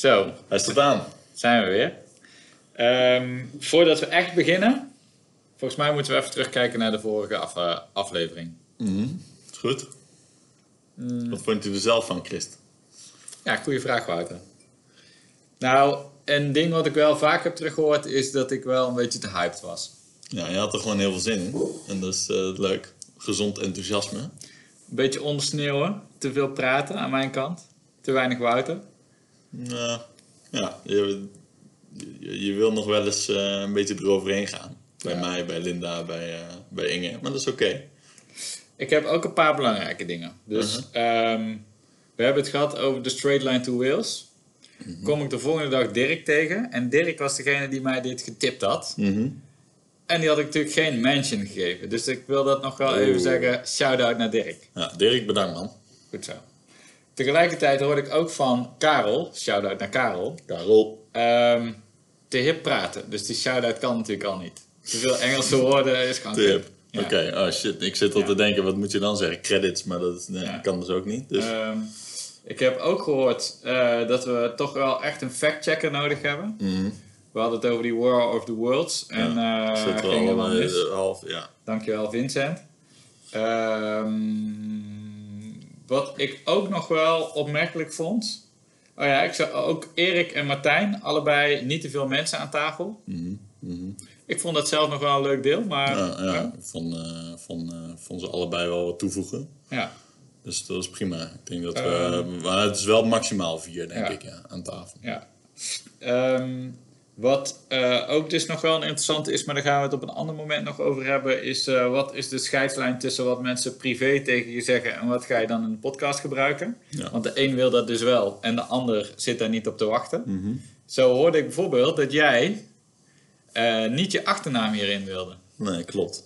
Zo, Hij staat aan. zijn we weer. Ehm, voordat we echt beginnen, volgens mij moeten we even terugkijken naar de vorige af- eh, aflevering. Is goed. Wat vond je er zelf van, Christ? Ja, goede vraag, Wouter. Nou, een ding wat ik wel vaak heb teruggehoord is dat ik wel een beetje te hyped was. Ja, je had er gewoon heel veel zin in. En dat is eh, leuk. Gezond enthousiasme. Een beetje ondersneeuwen, te veel praten aan mijn kant, te weinig Wouter. Nou, ja, je, je, je wil nog wel eens eh, een beetje eroverheen gaan. Bij Ja. mij, bij Linda, bij, eh, bij Inge. Maar dat is oké. Ik heb ook een paar belangrijke dingen. Dus ehm, we hebben het gehad over de straight line to Wales. Kom ik de volgende dag Dirk tegen. En Dirk was degene die mij dit getipt had. Mhm. En die had ik natuurlijk geen mention gegeven. Dus ik wil dat nog wel even Oeh. zeggen. Shout-out naar Dirk. Ja, Dirk, bedankt man. Goed zo. Tegelijkertijd hoorde ik ook van Karel. Shout-out naar Karel. Karel. ehm, te hip praten. Dus die shout-out kan natuurlijk al niet. Te veel Engelse woorden is gewoon kut. Ja. Oké, oh shit. Ik zit al Ja. te denken, wat moet je dan zeggen? Credits, maar dat is- nee, Ja. kan dus ook niet. Dus, Ehm, ik heb ook gehoord eh, dat we toch wel echt een fact-checker nodig hebben. mhm. We hadden het over die War of the Worlds. En Ja, eh zit er ging mis. eh, half, ja. Dankjewel Vincent. Ehm, wat ik ook nog wel opmerkelijk vond. Oh ja, ik zag ook Erik en Martijn, allebei niet te veel mensen aan tafel. Mhm, mhm. Ik vond dat zelf nog wel een leuk deel, maar Ja, ja, ja. ik vond, eh, vond, eh, vond ze allebei wel wat toevoegen. ja. Dus dat is prima. Ik denk dat we... Ehm. maar het is wel maximaal vier, denk ik, ja, aan tafel. Ja. Ehm, wat eh, ook dus nog wel een interessante is, maar daar gaan we het op een ander moment nog over hebben, is eh, wat is de scheidslijn tussen wat mensen privé tegen je zeggen en wat ga je dan in de podcast gebruiken? Ja. Want de een wil dat dus wel en de ander zit daar niet op te wachten. Mhm. Zo hoorde ik bijvoorbeeld dat jij eh, niet je achternaam hierin wilde. Nee, klopt.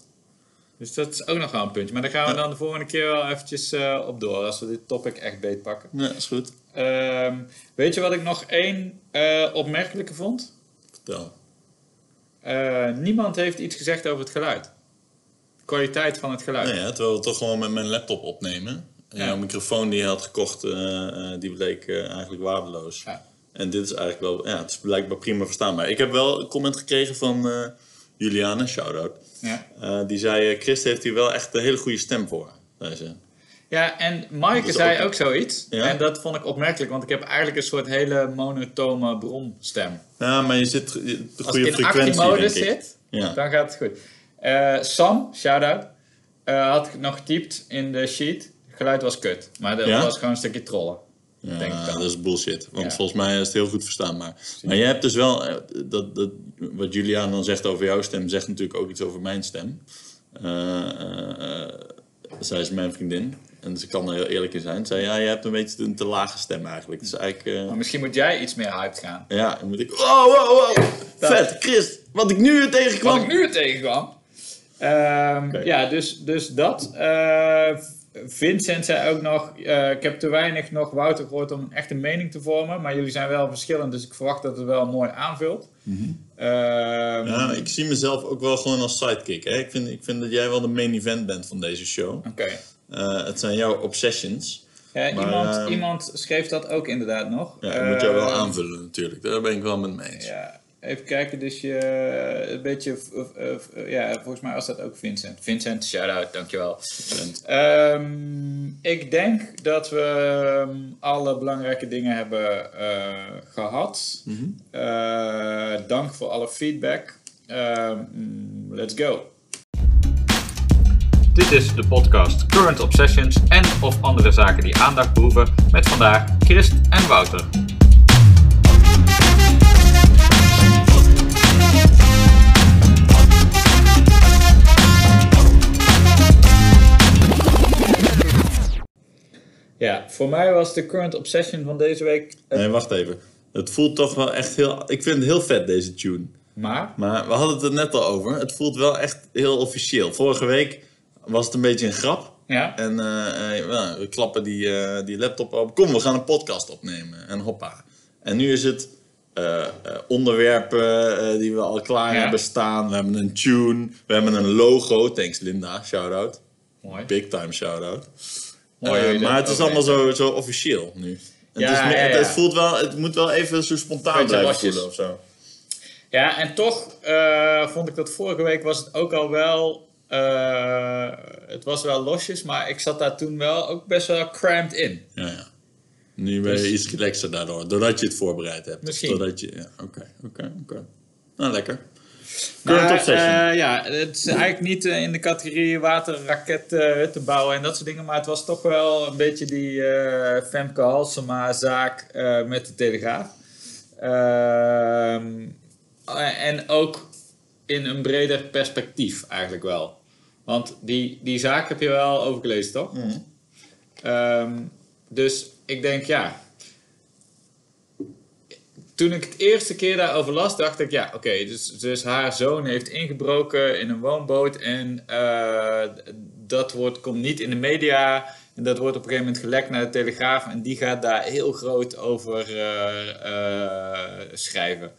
Dus dat is ook nog wel een puntje. Maar daar gaan we Ja. dan de volgende keer wel eventjes op door, als we dit topic echt beetpakken. Ja, is goed. Ehm, weet je wat ik nog één opmerkelijke vond? Vertel. Eh, niemand heeft iets gezegd over het geluid. De kwaliteit van het geluid. Nee, ja, terwijl we toch gewoon met mijn laptop opnemen. En Ja. jouw microfoon die je had gekocht, eh, eh, die bleek eigenlijk waardeloos. Ja. En dit is eigenlijk wel, ja, het is blijkbaar prima verstaanbaar. Ik heb wel een comment gekregen van Juliane, shout-out. Ja. Die zei, eh, Chris heeft hier wel echt een hele goede stem voor. Zei ze. Ja, en Maaike is zei ook- ook, zoiets. Ja? En dat vond ik opmerkelijk, want ik heb eigenlijk een soort hele monotone bromstem. Ja, maar je zit je- de Als goede ik in frequentie, actiemodus denk ik. zit, Ja. dan gaat het goed. Eh, Sam, shout-out, eh, had nog getypt in de sheet. Het geluid was kut. Maar dat Ja? was gewoon een stukje trollen. Ja, denk ik dat is bullshit. Want Ja. volgens mij is het heel goed verstaanbaar. Maar jij hebt dus wel... eh, Dat, dat, wat Julian dan zegt over jouw stem... zegt natuurlijk ook iets over mijn stem. Eh, zij is mijn vriendin. En ze kan er heel eerlijk in zijn. Zij, ja, je hebt een beetje een te lage stem eigenlijk. Dus eigenlijk... eh, Maar misschien moet jij iets meer hyped gaan. ja, dan moet ik... Wow, wow, wow! Vet, Chris! Wat ik nu weer tegenkwam! Wat ik nu weer tegenkwam. Ehm. Ja, dus, dus dat. Eh, Vincent zei ook nog, eh, ik heb te weinig nog Wouter gehoord om een echte mening te vormen. Maar jullie zijn wel verschillend, dus ik verwacht dat het wel mooi aanvult. Ehm, Ja, ik zie mezelf ook wel gewoon als sidekick. Hè? Ik, vind, ik vind dat jij wel de main event bent van deze show. Oké. Eh, het zijn jouw obsessions. Ja, Maar, iemand, ehm, iemand schreef dat ook inderdaad nog. Ja, dat moet jou wel Ehm, aanvullen natuurlijk. Daar ben ik wel met me eens. Ja, even kijken, dus je een beetje, eh, eh, ja, volgens mij was dat ook Vincent. Vincent, shout-out, dankjewel. Ehm, ik denk dat we ehm, alle belangrijke dingen hebben eh, gehad. Mhm. Eh, dank voor alle feedback. Ehm, let's go. Dit is de podcast Current Obsessions en of andere zaken die aandacht behoeven met vandaag Christ en Wouter. Ja, voor mij was de current obsession van deze week. Nee, wacht even. Het voelt toch wel echt heel... Ik vind het heel vet, deze tune. Maar, Maar we hadden het er net al over. Het voelt wel echt heel officieel. Vorige week was het een beetje een grap. ja, En eh, eh, we klappen die, eh, die laptop op. Kom, we gaan een podcast opnemen. En hoppa. En nu is het onderwerpen die we al klaar Ja. hebben staan. We hebben een tune. We hebben een logo. Thanks Linda. Shout-out. mooi. Big time shout-out. Mooi Eh, dat maar het is allemaal zo, zo officieel nu. Het, is meer- het voelt wel, het moet wel even zo spontaan blijven voelen of zo. Ja, en toch eh, vond ik dat vorige week was het ook al wel. eh, het was wel losjes, maar ik zat daar toen wel ook best wel cramped in. Ja, ja. Nu ben je Dus- iets relaxer daardoor, doordat je het voorbereid hebt. Misschien. Doordat je, ja, oké, oké, oké. Nou, lekker. Current Maar, obsession. eh, ja, het is eigenlijk niet eh, in de categorie waterraket eh, te bouwen en dat soort dingen. Maar het was toch wel een beetje die Femke Halsema zaak eh, met de Telegraaf. Ehm, eh, en ook in een breder perspectief eigenlijk wel. Want die, die zaak heb je wel overgelezen, toch? Mhm. Ehm, dus ik denk, ja. Toen ik het eerste keer daarover las, dacht ik, ja, oké, dus, dus haar zoon heeft ingebroken in een woonboot en eh, dat wordt, komt niet in de media en dat wordt op een gegeven moment gelekt naar de Telegraaf en die gaat daar heel groot over eh, eh, schrijven.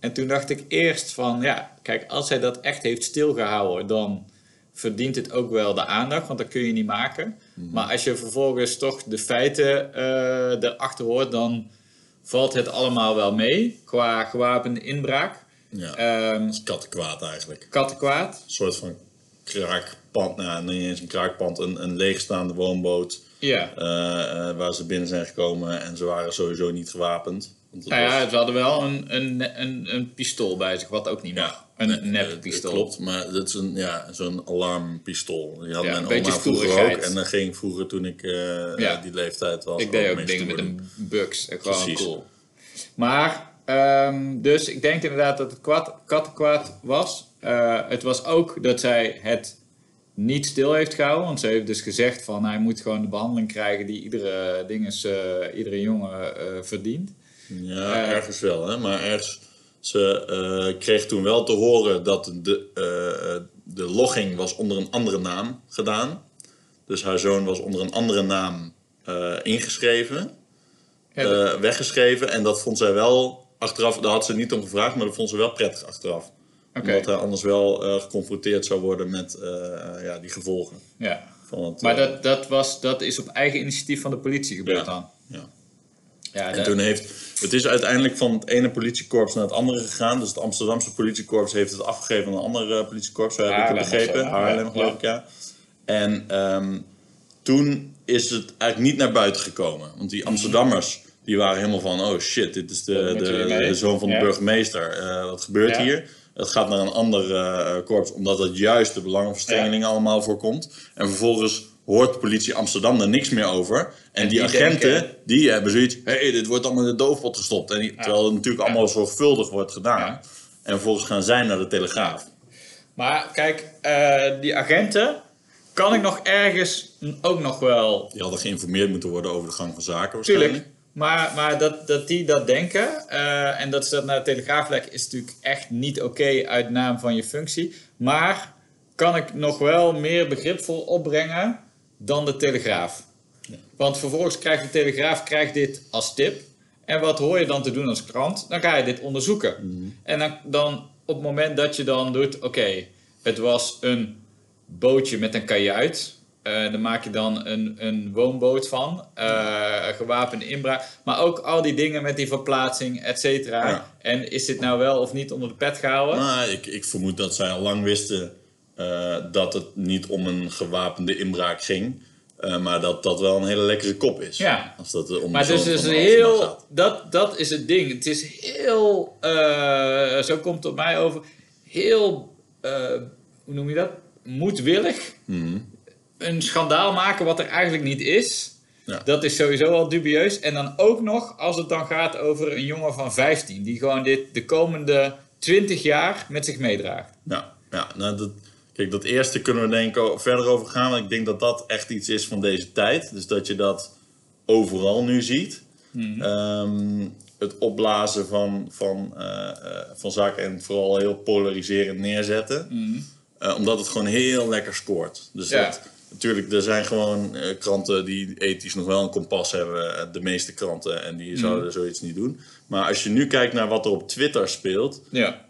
En toen dacht ik eerst van, ja, kijk, als hij dat echt heeft stilgehouden, dan verdient het ook wel de aandacht, want dat kun je niet maken. Maar als je vervolgens toch de feiten erachter hoort, dan valt het allemaal wel mee qua gewapende inbraak. ja, dat is kattenkwaad eigenlijk. kattenkwaad. Een soort van kraakpand, nou niet eens een kraakpand, een, een leegstaande woonboot Ja. eh, eh, waar ze binnen zijn gekomen en ze waren sowieso niet gewapend. Want Nou ja, was- ze hadden wel een, een, een, een pistool bij zich, wat ook niet mag. Ja, een nep eh, pistool. Klopt, maar dat is een, ja, zo'n alarmpistool. Die had Ja, mijn een beetje oma vroeger ook. En dat ging vroeger toen ik eh, Ja. die leeftijd was. Ik deed ook dingen met een bugs. eh, Gewoon cool. Maar, ehm, dus ik denk inderdaad dat het kwad, kattenkwaad was. Eh, het was ook dat zij het niet stil heeft gehouden. Want ze heeft dus gezegd van hij moet gewoon de behandeling krijgen die iedere, dinges, iedere jongen verdient. Ja, ergens wel. Hè? Maar ergens, ze eh, kreeg toen wel te horen dat de, eh, de logging was onder een andere naam gedaan. Dus haar zoon was onder een andere naam eh, ingeschreven, Ja, eh, weggeschreven. En dat vond zij wel achteraf, daar had ze niet om gevraagd, maar dat vond ze wel prettig achteraf. Oké. Omdat hij anders wel eh, geconfronteerd zou worden met eh, ja, die gevolgen. ja. Van het, Maar eh, dat, dat, was, dat is op eigen initiatief van de politie gebeurd Ja. dan? ja. Ja, En dat- toen heeft, het is uiteindelijk van het ene politiekorps naar het andere gegaan. Dus het Amsterdamse politiekorps heeft het afgegeven aan een ander eh, politiekorps, zo heb ik het begrepen. Haarlem, geloof ik, ja. En ehm, toen is het eigenlijk niet naar buiten gekomen. Want die Amsterdammers, die waren helemaal van, oh shit, dit is de, de, de zoon van de Ja. burgemeester. Eh, wat gebeurt Ja. hier? Het gaat naar een ander eh, korps, omdat het juist de belangenverstrengeling allemaal voorkomt. En vervolgens hoort de politie Amsterdam er niks meer over. En, En die, die agenten, denken- die hebben zoiets, hé, hey, dit wordt allemaal in de doofpot gestopt. En die- Terwijl het natuurlijk allemaal zorgvuldig wordt gedaan. Ja. En vervolgens gaan zij naar de Telegraaf. Maar kijk, eh, die agenten kan ik nog ergens ook nog wel Die hadden geïnformeerd moeten worden over de gang van zaken waarschijnlijk. Tuurlijk. Maar, maar dat, dat die dat denken eh, en dat ze dat naar de telegraaf leggen, is natuurlijk echt niet oké uit naam van je functie. Maar kan ik nog wel meer begripvol opbrengen dan de telegraaf. Want vervolgens krijgt de telegraaf krijgt dit als tip. En wat hoor je dan te doen als krant? Dan ga je dit onderzoeken. En dan, dan op het moment dat je dan doet, oké, het was een bootje met een kajuit. Eh daar maak je dan een, een woonboot van. eh gewapende inbraak. Maar ook al die dingen met die verplaatsing, et cetera. Ja. En is dit nou wel of niet onder de pet gehouden? Maar ik, ik vermoed dat zij al lang wisten eh, dat het niet om een gewapende inbraak ging. eh, maar dat dat wel een hele lekkere kop is. Ja. Als dat eh, om Maar dus de heel, dat, dat is het ding. Het is heel, zo komt het op mij over, heel, hoe noem je dat? Moedwillig. Mhm. Een schandaal maken wat er eigenlijk niet is. Ja. Dat is sowieso al dubieus. En dan ook nog als het dan gaat over een jongen van 15, die gewoon dit de komende 20 jaar met zich meedraagt. Ja, ja nou dat, kijk, dat eerste kunnen we denk ik verder over gaan. Want ik denk dat dat echt iets is van deze tijd. Dus dat je dat overal nu ziet. Ehm, het opblazen van, van, eh, eh, van zaken en vooral heel polariserend neerzetten. Eh, omdat het gewoon heel lekker scoort. Dus Ja. dat, natuurlijk, er zijn gewoon kranten die ethisch nog wel een kompas hebben. De meeste kranten. En die zouden zoiets niet doen. Maar als je nu kijkt naar wat er op Twitter speelt. Ja.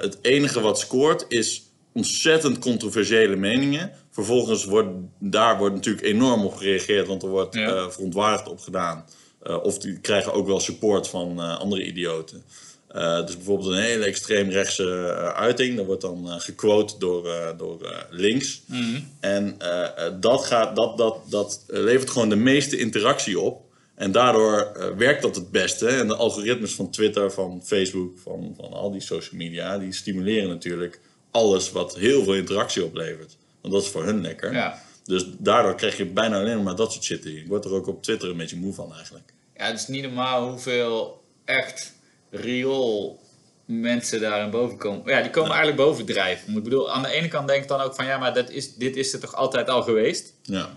Het enige wat scoort is ontzettend controversiële meningen. Vervolgens wordt daar wordt natuurlijk enorm op gereageerd, want er wordt Ja. eh, verontwaardigd op gedaan. Eh, of die krijgen ook wel support van eh, andere idioten. Dus bijvoorbeeld een hele extreemrechtse uiting, dat wordt dan gequote door, door links. En eh, eh, dat, gaat, dat, dat, dat levert gewoon de meeste interactie op. En daardoor werkt dat het beste. En de algoritmes van Twitter, van Facebook, van, van al die social media, die stimuleren natuurlijk alles wat heel veel interactie oplevert. Want dat is voor hun lekker. Ja. Dus daardoor krijg je bijna alleen maar dat soort shit. Ik word er ook op Twitter een beetje moe van eigenlijk. Ja, het is niet normaal hoeveel echt riool mensen daarin boven komen. Ja, die komen eigenlijk bovendrijven. Ik bedoel, aan de ene kant denk ik dan ook van ja, maar dat is, dit is er toch altijd al geweest. Ja.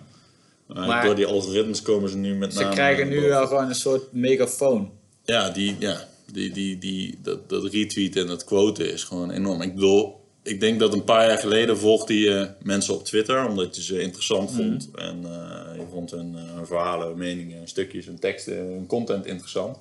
Maar Maar- door die algoritmes komen ze nu met Ze krijgen nu wel gewoon een soort megafoon. Ja, die, ja die, die, die, dat, dat retweet en dat quoten is gewoon enorm. Ik bedoel, ik denk dat een paar jaar geleden volgde je mensen op Twitter omdat je ze interessant vond. En eh, je vond hun, eh, verhalen, meningen, stukjes, hun teksten, hun content interessant.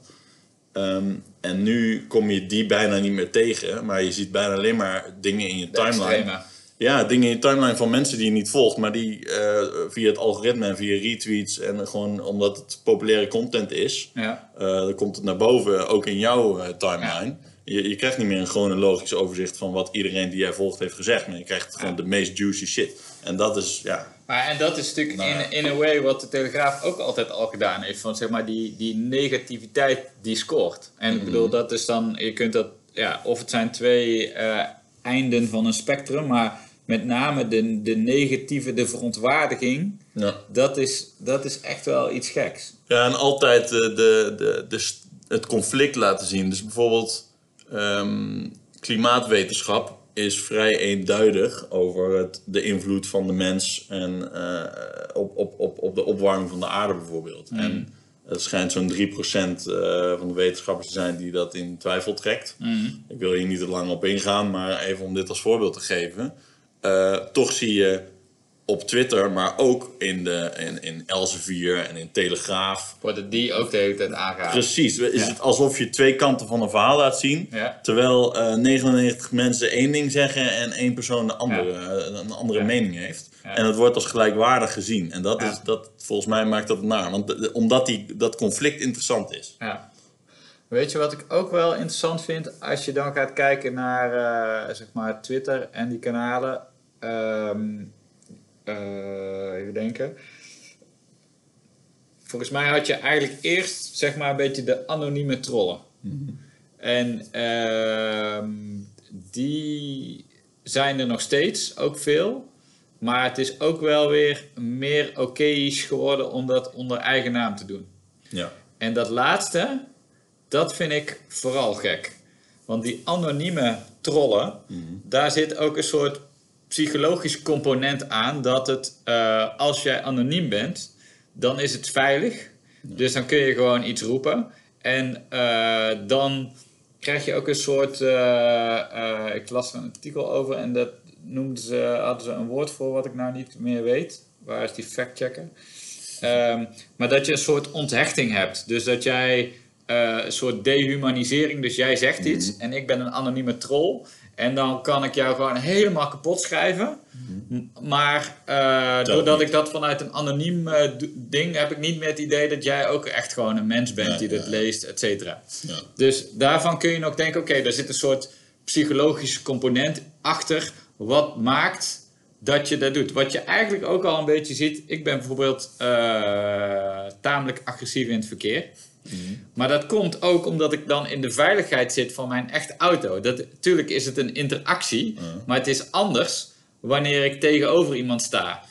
Ehm, en nu kom je die bijna niet meer tegen, maar je ziet bijna alleen maar dingen in je De timeline. extreme. Ja, dingen in je timeline van mensen die je niet volgt, maar die eh, via het algoritme en via retweets en gewoon omdat het populaire content is, Ja. eh, dan komt het naar boven, ook in jouw eh, timeline. Je, je krijgt niet meer een chronologisch overzicht van wat iedereen die jij volgt heeft gezegd, maar je krijgt gewoon de meest juicy shit. En dat is, ja, Maar en dat is natuurlijk Nou in, in a way wat de Telegraaf ook altijd al gedaan heeft. Van zeg maar die, die negativiteit die scoort. En ik bedoel, dat is dan, je kunt dat, ja, of het zijn twee eh, einden van een spectrum, maar met name de, de negatieve, de verontwaardiging, ja. dat is, dat is echt wel iets geks. Ja, en altijd de, de, de, de, het conflict laten zien. Dus bijvoorbeeld ehm, klimaatwetenschap is vrij eenduidig over het, de invloed van de mens en, eh, op, op, op, op de opwarming van de aarde bijvoorbeeld. En het schijnt zo'n 3% eh, van de wetenschappers te zijn die dat in twijfel trekt. Ik wil hier niet te lang op ingaan, maar even om dit als voorbeeld te geven. Eh, toch zie je op Twitter, maar ook in, de, in, in Elsevier en in Telegraaf. Worden die ook de hele tijd aangehaald. Precies, is Ja. het alsof je twee kanten van een verhaal laat zien. Ja. Terwijl eh 99 mensen één ding zeggen en één persoon de andere, eh, een andere mening heeft. En het wordt als gelijkwaardig gezien. En dat is, dat, volgens mij maakt dat naar. Want de- omdat die, dat conflict interessant is. Ja. Weet je wat ik ook wel interessant vind? Als je dan gaat kijken naar eh, zeg maar Twitter en die kanalen. Ehm, eh, even denken. Volgens mij had je eigenlijk eerst zeg maar een beetje de anonieme trollen. En ehm, die zijn er nog steeds, ook veel. Maar het is ook wel weer meer okéisch geworden om dat onder eigen naam te doen. Ja. En dat laatste, dat vind ik vooral gek. Want die anonieme trollen, daar zit ook een soort psychologisch component aan dat het, eh, als jij anoniem bent, dan is het veilig. Dus dan kun je gewoon iets roepen. En eh, dan krijg je ook een soort, eh, ik las er een artikel over en dat noemden ze, hadden ze een woord voor wat ik nou niet meer weet. Waar is die fact-checker? Ehm, maar dat je een soort onthechting hebt. Dus dat jij een soort dehumanisering, dus jij zegt iets en ik ben een anonieme troll. En dan kan ik jou gewoon helemaal kapot schrijven. M- Maar eh, doordat niet. ik dat vanuit een anoniem eh, ding heb ik niet meer het idee dat jij ook echt gewoon een mens bent Ja, die dit ja. leest, et cetera. Dus daarvan kun je nog denken, oké, daar zit een soort psychologische component achter. Wat maakt dat je dat doet? Wat je eigenlijk ook al een beetje ziet. Ik ben bijvoorbeeld eh, tamelijk agressief in het verkeer. Maar dat komt ook omdat ik dan in de veiligheid zit van mijn echte auto. Dat, tuurlijk is het een interactie, maar het is anders wanneer ik tegenover iemand sta.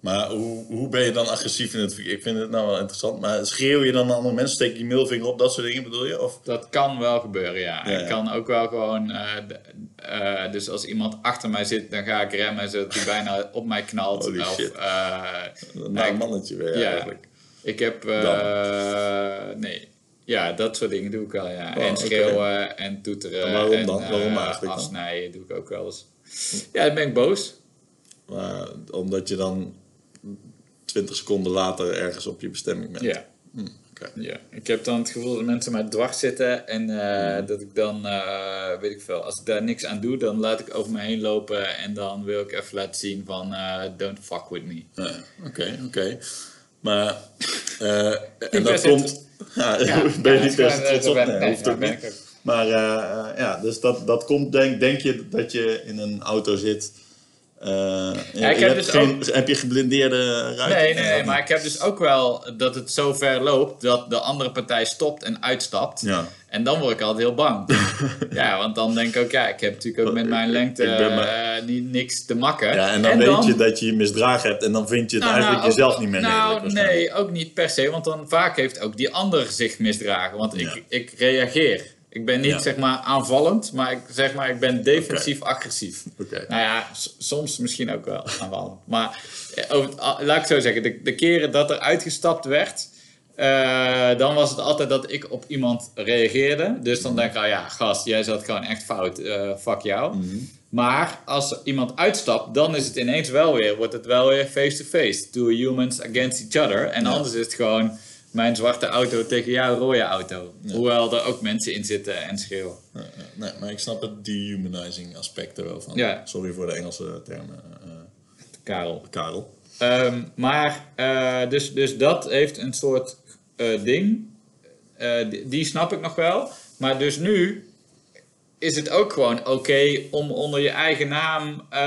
Maar hoe, hoe ben je dan agressief in het verkeer? Ik vind het nou wel interessant. Maar schreeuw je dan naar andere mensen? Steek je middelvinger op? Dat soort dingen bedoel je? Of? Dat kan wel gebeuren, ja. Ja, ja. Ik kan ook wel gewoon... eh, eh, dus als iemand achter mij zit, dan ga ik remmen zodat hij bijna op mij knalt. Holy of, shit. Een nou, mannetje weer Ja. eigenlijk. Ik heb... eh, nee. Ja, dat soort dingen doe ik wel, ja. Oh, en schreeuwen en toeteren. En waarom dan? eh, Waarom eigenlijk dan? Afsnijden doe ik ook wel eens. Ja, dan ben ik boos. Maar omdat je dan 20 seconden later ergens op je bestemming bent. Ja. Hm. Ja, ik heb dan het gevoel dat mensen mij dwars zitten en eh, dat ik dan, weet ik veel, als ik daar niks aan doe, dan laat ik over me heen lopen en dan wil ik even laten zien van don't fuck with me. Oké, oké. Maar, eh, en dat komt... zit- Ja, Ja, ben je ja, niet best trots eh, op? Nee, hoeft ook niet. Maar eh, eh, ja, dus dat, dat komt, denk, denk je dat je in een auto zit. Eh, je- heb dus geen, heb je geblindeerde ruiten? Nee, nee, nee, maar ik heb dus ook wel dat het zo ver loopt dat de andere partij stopt en uitstapt. Ja. En dan word ik altijd heel bang. ja, want dan denk ik ook, ja, ik heb natuurlijk ook met mijn lengte Ik maar- eh, niet, niks te makken. Ja, en dan weet je dat je je misdragen hebt en dan vind je het Nou, eigenlijk nou, jezelf ook- niet meer Nou, nee, ook niet per se, want dan vaak heeft ook die ander zich misdragen. Want ik, ik reageer. Ik ben niet Ja. zeg maar aanvallend, maar ik, zeg maar, ik ben defensief-agressief. Oké. Nou ja, soms misschien ook wel aanvallend. Maar eh, over, al- laat ik zo zeggen, de, de keren dat er uitgestapt werd, eh, dan was het altijd dat ik op iemand reageerde. Dus dan denk ik, oh ja, gast, jij zat gewoon echt fout, eh, fuck jou. Maar als iemand uitstapt, dan is het ineens wel weer, wordt het wel weer face-to-face. Two humans against each other. En Ja. anders is het gewoon mijn zwarte auto tegen jouw rode auto. Hoewel er ook mensen in zitten en schreeuwen. Ja. Nee, maar ik snap het dehumanizing aspect er wel van. Ja. Sorry voor de Engelse termen, eh, Karel. Karel. Ehm, maar, eh, dus, dus dat heeft een soort eh, ding. Eh, die, die snap ik nog wel. Maar dus nu is het ook gewoon oké om onder je eigen naam, eh,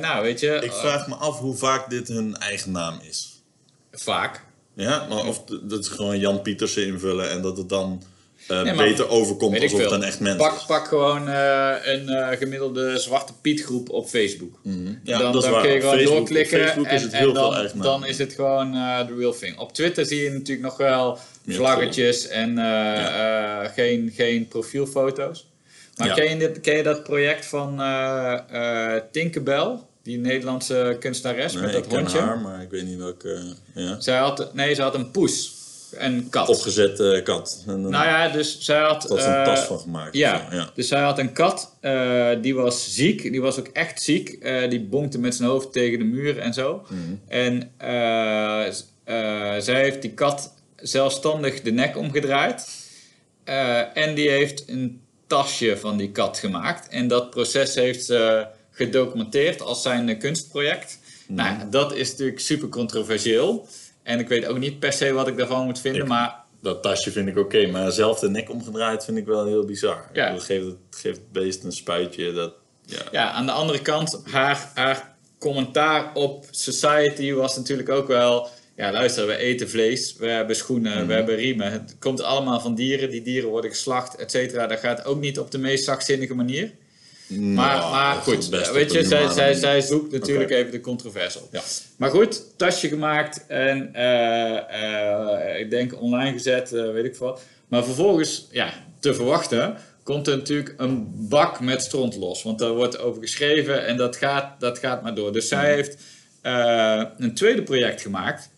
nou weet je, Ik vraag me af hoe vaak dit hun eigen naam is. vaak. Ja, maar of dat ze gewoon Jan Pietersen invullen en dat het dan eh, Nee, beter overkomt alsof het een echt mens Pak, is. pak gewoon eh, een eh, gemiddelde zwarte Piet groep op Facebook. Ja, dan dat is dan kun je gewoon Facebook- doorklikken Facebook en, is het en heel veel dan, dan is het gewoon de real thing. Op Twitter zie je natuurlijk nog wel Meer vlaggetjes en geen, geen profielfoto's. Maar Ja. ken, je dit, ken je dat project van Tinkerbell, die Nederlandse kunstenares Nee, met ik dat ken hondje? haar, maar ik weet niet welke... ja. Zij had, nee, ze had een poes, een kat. Opgezette kat. En dan Nou ja, dus zij had... ze een eh, tas van gemaakt. ja, dus hij had een kat, eh, die was ziek, die was ook echt ziek. Eh, die bonkte met zijn hoofd tegen de muur en zo. Mhm. En eh, eh, zij heeft die kat zelfstandig de nek omgedraaid. Eh, en die heeft een tasje van die kat gemaakt. En dat proces heeft ze gedocumenteerd als zijn kunstproject. Mhm. Nou, dat is natuurlijk super controversieel. En ik weet ook niet per se wat ik daarvan moet vinden, Ik- maar Dat tasje vind ik oké, maar zelf de nek omgedraaid vind ik wel heel bizar. Ja. Dat geeft het, geeft het beest een spuitje. Dat, ja. Ja, aan de andere kant, haar, haar commentaar op society was natuurlijk ook wel... Ja, luister, we eten vlees, we hebben schoenen, Mhm. we hebben riemen. Het komt allemaal van dieren, die dieren worden geslacht, et cetera. Dat gaat ook niet op de meest zachtzinnige manier. Maar, Nou, maar goed, weet je, zij, zij, zij zoekt natuurlijk even de controverse op. Ja. Maar goed, tasje gemaakt en eh, eh, ik denk online gezet, eh, weet ik wat. Maar vervolgens, ja, te verwachten, komt er natuurlijk een bak met stront los. Want daar wordt over geschreven en dat gaat, dat gaat maar door. Dus zij heeft eh, een tweede project gemaakt.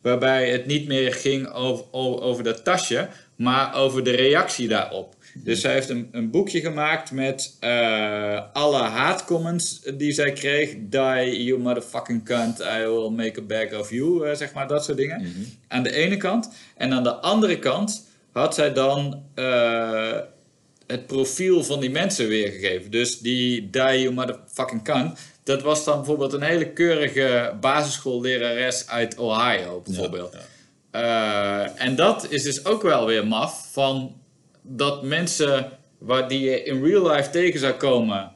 Waarbij het niet meer ging over, over, over dat tasje, maar over de reactie daarop. Dus zij heeft een, een boekje gemaakt met eh, alle haatcomments die zij kreeg. Die, you motherfucking cunt, I will make a bag of you, eh, zeg maar, dat soort dingen. Aan de ene kant. En aan de andere kant had zij dan eh, het profiel van die mensen weergegeven. Dus die die you motherfucking cunt, dat was dan bijvoorbeeld een hele keurige basisschoollerares uit Ohio, bijvoorbeeld. Ja, en dat is dus ook wel weer maf van dat mensen waar die je in real life tegen zou komen,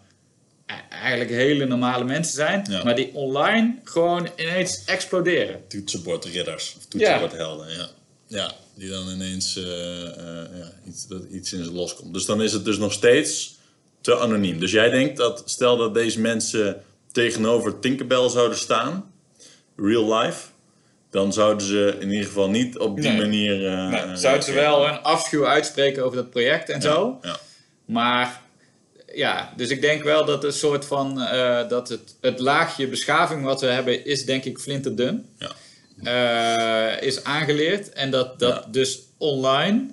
e- eigenlijk hele normale mensen zijn, Ja. maar die online gewoon ineens exploderen. Toetsenbordridders of toetsenbordhelden, ja. ja. die dan ineens eh, eh, ja, iets, dat iets in ze loskomt. Dus dan is het dus nog steeds te anoniem. Dus jij denkt dat, stel dat deze mensen tegenover Tinkerbell zouden staan, real life, dan zouden ze in ieder geval niet op die Nee. manier... eh, eh, zouden ze wel een afschuw uitspreken over dat project en zo. Ja, Maar ja, dus ik denk wel dat een soort van eh, dat het, het laagje beschaving wat we hebben, is denk ik flinterdun. ja. eh, is aangeleerd. En dat, dat Ja. dus online,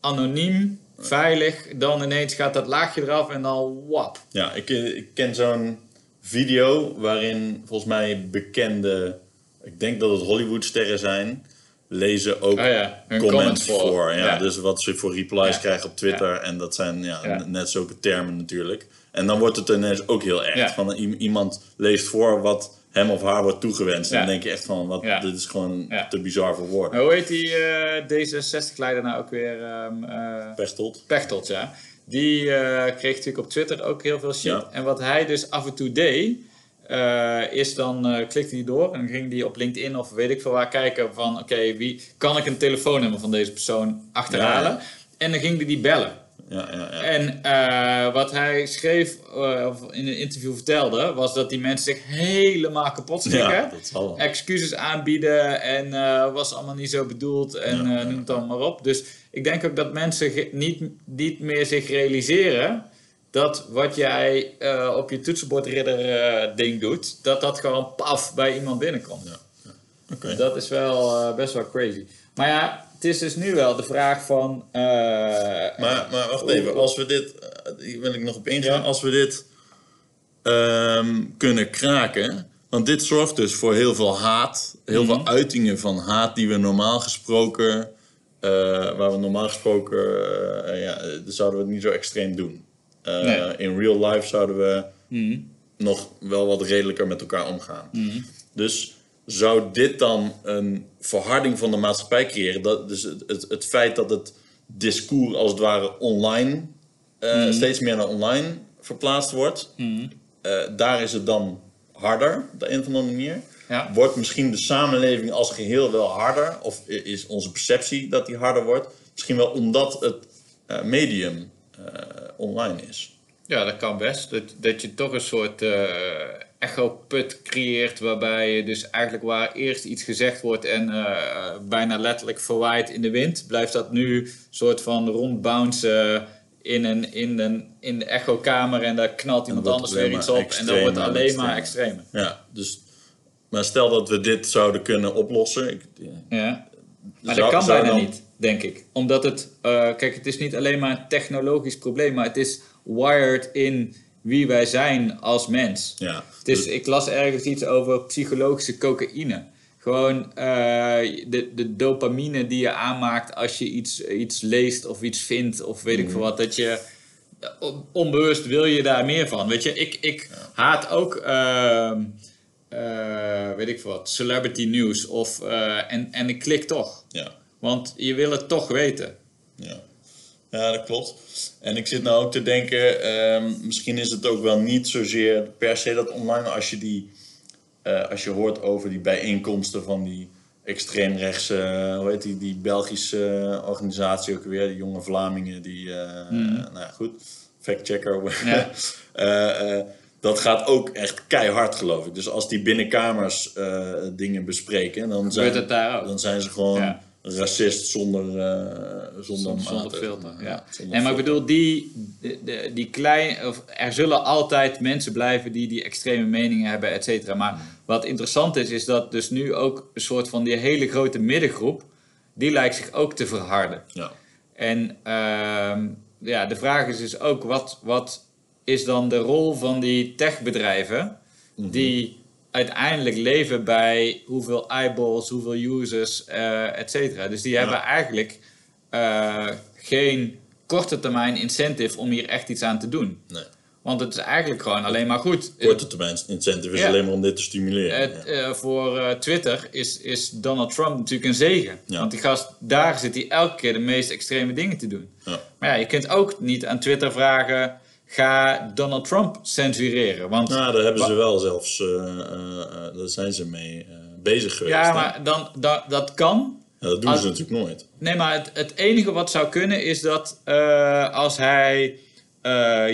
anoniem, veilig, dan ineens gaat dat laagje eraf en dan wap. Ja, ik, ik ken zo'n video waarin volgens mij bekende, ik denk dat het Hollywoodsterren zijn, lezen ook Oh ja, comments comments voor. voor. ja. Ja. Dus wat ze voor replies Ja. krijgen op Twitter. En dat zijn ja, net zulke termen natuurlijk. En dan wordt het ineens ook heel erg. Van iemand leest voor wat hem of haar wordt toegewenst. Ja. Dan denk je echt van, wat, dit is gewoon te bizar voor woorden. Hoe heet die eh, D66-leider nou ook weer? eh, Pechtold. Pechtold, ja. Die eh, kreeg natuurlijk op Twitter ook heel veel shit. En wat hij dus af en toe deed, eh, is dan eh, klikte hij door en ging hij op LinkedIn of weet ik veel waar kijken van oké, wie kan ik een telefoonnummer van deze persoon achterhalen? Ja. En dan ging hij die bellen. Ja, ja, ja. En eh, wat hij schreef, of in een interview vertelde, was dat die mensen zich helemaal kapot schrikken. excuses aanbieden en was allemaal niet zo bedoeld en noem het dan maar op. Dus ik denk ook dat mensen niet, niet meer zich realiseren dat wat jij eh, op je toetsenbordridder eh, ding doet, dat dat gewoon paf bij iemand binnenkomt. Oké. Dat is wel eh, best wel crazy. Maar ja, het is dus nu wel de vraag van... Maar, maar wacht even, als we dit, hier wil ik nog op ingaan, Ja. als we dit ehm, kunnen kraken, want dit zorgt dus voor heel veel haat, heel Mhm. veel uitingen van haat die we normaal gesproken, waar we normaal gesproken, ja, zouden we het niet zo extreem doen. Eh, Nee. In real life zouden we mhm. nog wel wat redelijker met elkaar omgaan. Mhm. Dus zou dit dan een verharding van de maatschappij creëren? Dat, dus het, het, het feit dat het discours als het ware online, eh, Mhm. steeds meer naar online verplaatst wordt, eh, daar is het dan harder op de een of andere manier. Ja. Wordt misschien de samenleving als geheel wel harder? Of is onze perceptie dat die harder wordt? Misschien wel omdat het medium online is. Ja, dat kan best. Dat, dat je toch een soort eh echo-put creëert, waarbij je dus eigenlijk waar eerst iets gezegd wordt en eh, bijna letterlijk verwaait in de wind, blijft dat nu een soort van rondbouncen in, een, in, een, in de echokamer en daar knalt iemand anders weer iets op en dan wordt extremer alleen maar extremer. Ja, dus, maar stel dat we dit zouden kunnen oplossen. Ik, Ja. Maar dat kan bijna dan- niet, denk ik. Omdat het, eh, kijk, het is niet alleen maar een technologisch probleem, maar het is wired in wie wij zijn als mens. ja, Het is, ik las ergens iets over psychologische cocaïne. Gewoon eh, de, de dopamine die je aanmaakt als je iets, iets leest of iets vindt of weet ik veel wat. Dat je on- onbewust wil je daar meer van. Weet je, ik, ik haat ook, ehm, eh, weet ik veel wat, celebrity news. Of, eh, en, en ik klik toch. ja, Want je wil het toch weten. ja. ja, dat klopt. En ik zit nou ook te denken, ehm, misschien is het ook wel niet zozeer per se dat online, als je die, eh, als je hoort over die bijeenkomsten van die extreemrechtse, hoe heet die, die Belgische organisatie ook weer, die jonge Vlamingen, die, eh, nou ja, goed, factchecker. Ja. Eh, dat gaat ook echt keihard, geloof ik. Dus als die binnenkamers dingen bespreken, dan zijn, dan zijn ze gewoon Ja. Racist zonder, eh, zonder, Zonder, zonder maat, filter. eh, Ja. zonder Nee, maar ik bedoel, die, de- die klein, of er zullen altijd mensen blijven die die extreme meningen hebben, et cetera. Maar wat interessant is, is dat dus nu ook een soort van die hele grote middengroep, die lijkt zich ook te verharden. Ja. En ehm, ja, de vraag is dus ook, wat, wat is dan de rol van die techbedrijven die uiteindelijk leven bij hoeveel eyeballs, hoeveel users, eh et cetera. Dus die hebben eigenlijk eh, geen korte termijn incentive om hier echt iets aan te doen. Nee. Want het is eigenlijk gewoon alleen maar goed. Korte termijn incentive is Ja. alleen maar om dit te stimuleren. Het, ja. eh, voor Twitter is, is Donald Trump natuurlijk een zegen. Ja. Want die gast, daar zit hij elke keer de meest extreme dingen te doen. Ja. Maar ja, je kunt ook niet aan Twitter vragen: ga Donald Trump censureren. Want Nou, daar hebben ze wel zelfs, eh, daar zijn ze mee bezig geweest. ja, hè? maar dan, dat kan. Ja, dat doen als- ze natuurlijk nooit. Nee, maar het, het enige wat zou kunnen is dat als hij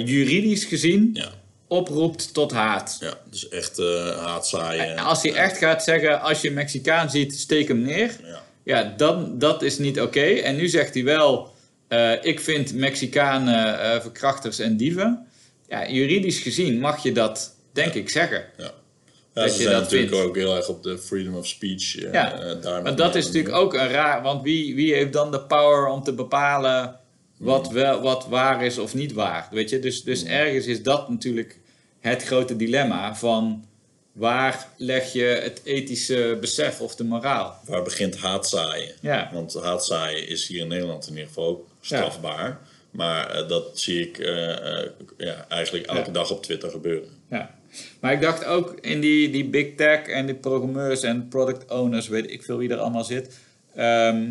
juridisch gezien Ja, oproept tot haat. ja dus echt haatzaaien. En als hij echt gaat zeggen: als je een Mexicaan ziet, steek hem neer. Ja. Ja, dan, dat is niet oké. En nu zegt hij wel: eh, ik vind Mexicanen eh, verkrachters en dieven. Ja, juridisch gezien mag je dat, denk ik, zeggen. Ja. Ja, Dat ze je zijn dat natuurlijk vindt. ook heel erg op de freedom of speech. eh, Ja, daar Maar dat is natuurlijk ook een raar, want wie, wie heeft dan de power om te bepalen wat, wel, wat waar is of niet waar? Weet je? Dus, dus ergens is dat natuurlijk het grote dilemma van waar leg je het ethische besef of de moraal? Waar begint haatzaaien? Ja. Want haatzaaien is hier in Nederland in ieder geval ook strafbaar. Maar eh, dat zie ik eh, eh, ja, eigenlijk elke Ja. dag op Twitter gebeuren. Ja. Maar ik dacht ook in die, die big tech en die programmeurs en product owners, weet ik veel wie er allemaal zit. Ehm,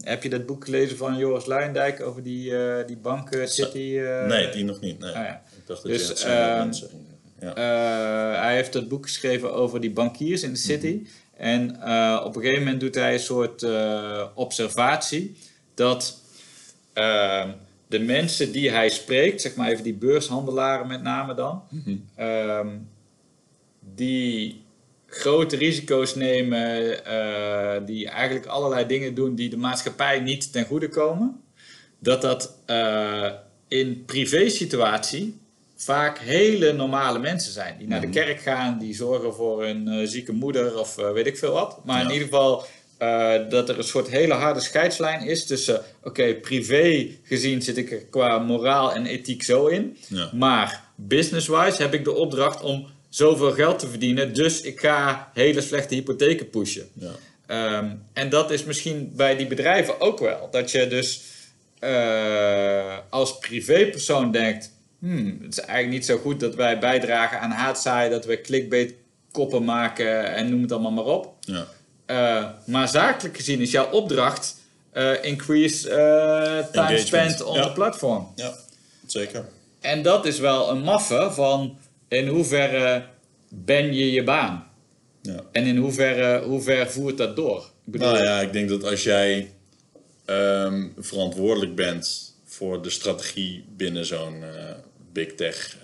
heb je dat boek gelezen van Joris Luijendijk over die, die banken City? nee, die nog niet. Nee. ah ja. Ik dacht dat Dus, je het zijn ehm, mensen ging zeggen. Ja. Eh, hij heeft dat boek geschreven over die bankiers in de city. En op een gegeven moment doet hij een soort observatie dat ehm, de mensen die hij spreekt, zeg maar even die beurshandelaren met name dan, ehm, die grote risico's nemen, eh, die eigenlijk allerlei dingen doen die de maatschappij niet ten goede komen, dat dat eh, in privé situatie vaak hele normale mensen zijn. Die naar de kerk gaan, die zorgen voor een eh, zieke moeder of weet ik veel wat. Maar in ieder geval eh, dat er een soort hele harde scheidslijn is tussen... Oké, privé gezien zit ik er qua moraal en ethiek zo in. Ja. Maar business-wise heb ik de opdracht om zoveel geld te verdienen. Dus ik ga hele slechte hypotheken pushen. Ja. Ehm, en dat is misschien bij die bedrijven ook wel. Dat je dus eh, als privépersoon denkt... Hmm, het is eigenlijk niet zo goed dat wij bijdragen aan haatzaaien... dat we clickbait koppen maken en noem het allemaal maar op. Ja. Eh, maar zakelijk gezien is jouw opdracht... eh, increase eh, time Engagement. spent on Ja. the platform. ja, zeker. En dat is wel een maffe van... in hoeverre ben je je baan? Ja. En in hoeverre hoe ver voert dat door? Ik bedoel, Nou ja, ik denk dat als jij ehm, verantwoordelijk bent voor de strategie binnen zo'n big tech,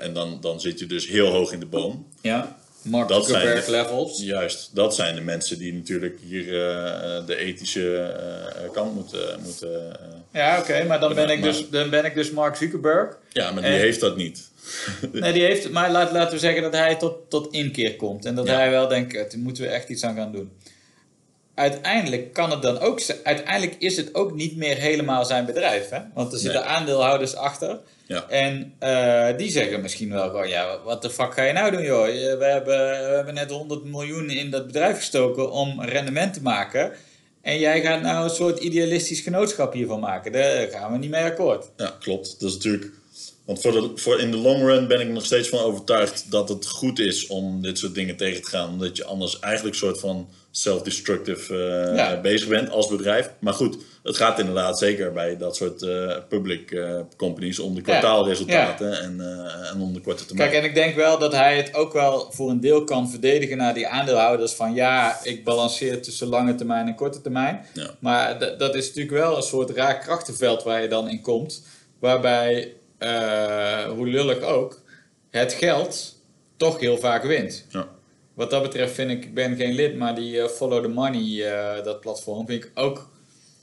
en dan, dan zit je dus heel hoog in de boom. Ja, Mark Dat Zuckerberg levels. Juist, dat zijn de mensen die natuurlijk hier eh, de ethische eh, kant moeten. moeten eh, Ja, oké, maar dan ben, ik dus, dan ben ik dus Mark Zuckerberg. ja, maar die heeft dat niet. Nee, die heeft, maar laat, laten we zeggen dat hij tot, tot inkeer komt. En dat Ja. hij wel denkt, "Kut, daar moeten we echt iets aan gaan doen. Uiteindelijk kan het dan ook zijn, uiteindelijk is het ook niet meer helemaal zijn bedrijf. Hè? Want er zitten Nee. aandeelhouders achter. Ja. En eh, die zeggen misschien wel gewoon, ja, wat de fuck ga je nou doen joh? We hebben, we hebben net 100 miljoen in dat bedrijf gestoken om rendement te maken. En jij gaat nou een soort idealistisch genootschap hiervan maken. Daar gaan we niet mee akkoord. Ja, klopt. Dat is natuurlijk. Want voor de, voor in de long run ben ik nog steeds van overtuigd dat het goed is om dit soort dingen tegen te gaan. Omdat je anders eigenlijk een soort van self-destructive eh, Ja. bezig bent als bedrijf. Maar goed, het gaat inderdaad zeker bij dat soort eh, public eh, companies om de kwartaalresultaten En, en om de korte termijn. Kijk, en ik denk wel dat hij het ook wel voor een deel kan verdedigen naar die aandeelhouders. Van ja, ik balanceer tussen lange termijn en korte termijn. Maar dat is natuurlijk wel een soort raar krachtenveld waar je dan in komt. Waarbij, eh, hoe lullig ook, het geld toch heel vaak wint. Ja. Wat dat betreft vind ik, ik ben geen lid, maar die eh, Follow the Money, eh, dat platform, vind ik ook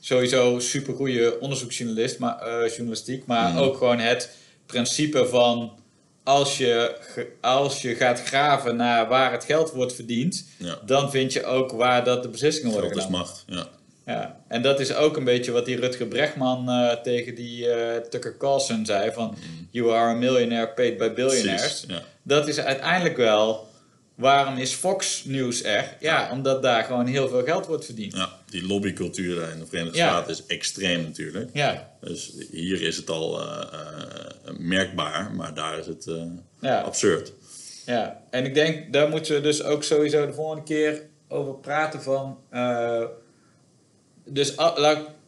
sowieso super goede onderzoeksjournalist, maar, journalistiek. Maar ook gewoon het principe van als je, als je gaat graven naar waar het geld wordt verdiend, Ja. dan vind je ook waar dat de beslissingen worden Geld is genomen. macht. Ja. Ja, en dat is ook een beetje wat die Rutger Bregman eh, tegen die eh, Tucker Carlson zei van you are a millionaire paid by billionaires. Ja. Dat is uiteindelijk wel waarom is Fox News er? Ja, omdat daar gewoon heel veel geld wordt verdiend. ja, die lobbycultuur in de Verenigde Ja. Staten is extreem natuurlijk. Ja, Dus hier is het al eh, merkbaar, maar daar is het Ja. absurd. ja. En ik denk, daar moeten we dus ook sowieso de volgende keer over praten van... dus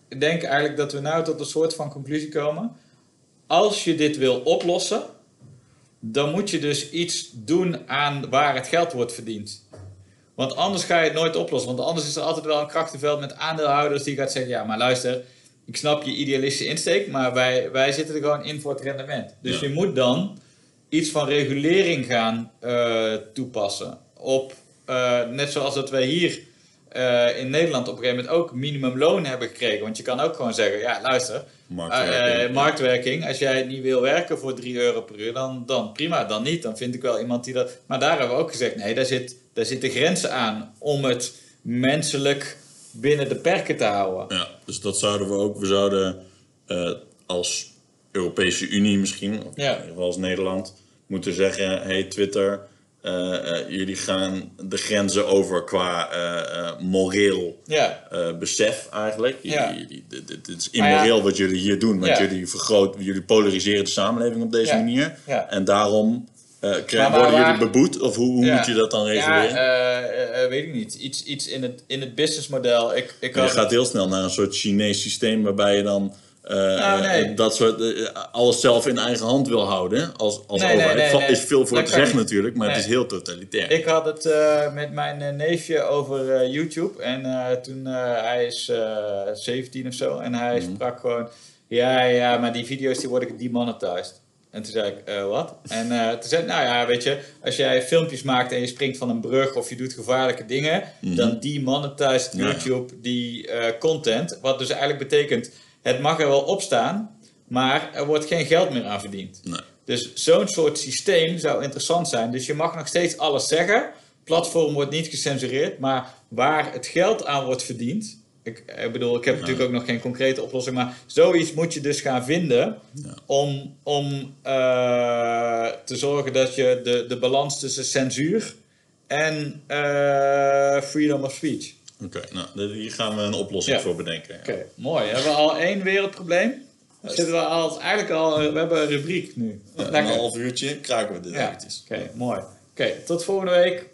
ik denk eigenlijk dat we nou tot een soort van conclusie komen. Als je dit wil oplossen, dan moet je dus iets doen aan waar het geld wordt verdiend. Want anders ga je het nooit oplossen. Want anders is er altijd wel een krachtenveld met aandeelhouders die gaat zeggen: Ja, maar luister, ik snap je idealistische insteek, maar wij, wij zitten er gewoon in voor het rendement. Dus Ja. je moet dan iets van regulering gaan eh, toepassen. Op, eh, net zoals dat wij hier eh, in Nederland op een gegeven moment ook minimumloon hebben gekregen. Want je kan ook gewoon zeggen: Ja, luister, Marktwerking. eh, eh, marktwerking. Als jij niet wil werken voor 3 euro per uur, dan, dan prima, dan niet. Dan vind ik wel iemand die dat. Maar daar hebben we ook gezegd: nee, daar, zit, daar zitten grenzen aan om het menselijk binnen de perken te houden. Ja, dus dat zouden we ook. We zouden als Europese Unie misschien, of Ja. in ieder geval als Nederland, moeten zeggen: hey Twitter, jullie gaan de grenzen over qua eh, eh, moreel Ja, eh, besef eigenlijk. Jullie, Ja. jullie- dit, is ja. immoreel wat jullie hier doen, want Ja. jullie vergroten, jullie polariseren de samenleving op deze Ja. manier. Ja. En daarom Eh, maar worden jullie beboet? Of hoe, hoe Ja. moet je dat dan Ja, reguleren? eh, eh, weet ik niet. Iets, iets in, het, in het businessmodel. Ik, ik je had, gaat heel snel naar een soort Chinees systeem waarbij je dan Nou, nee. eh, dat soort, eh, alles zelf in eigen hand wil houden als, als Nee, overheid. nee, is veel voor Dat zeggen niet. natuurlijk, maar het is heel totalitair. Ik had het met mijn neefje over YouTube. En toen, hij is eh 17 of zo. En hij Mhm. sprak gewoon, ja, ja, maar die video's die worden demonetized. En toen zei ik, wat? En toen zei ik, nou ja, weet je, als jij filmpjes maakt en je springt van een brug of je doet gevaarlijke dingen, dan demonetized Mhm. Ja. YouTube die content. Wat dus eigenlijk betekent, het mag er wel op staan, maar er wordt geen geld meer aan verdiend. Nee. Dus zo'n soort systeem zou interessant zijn. Dus je mag nog steeds alles zeggen. Platform wordt niet gecensureerd, maar waar het geld aan wordt verdiend. Ik, ik bedoel, ik heb natuurlijk ook nog geen concrete oplossing, maar zoiets moet je dus gaan vinden Ja. om, om eh, te zorgen dat je de, de balans tussen censuur en eh, freedom of speech. Oké, nou, hier gaan we een oplossing Ja. voor bedenken. ja. Oké, mooi. Hebben we al één wereldprobleem? Zitten we al, eigenlijk al, we hebben een rubriek nu. Ja, een half uurtje kraken we dit Ja, oké, mooi. Oké, tot volgende week.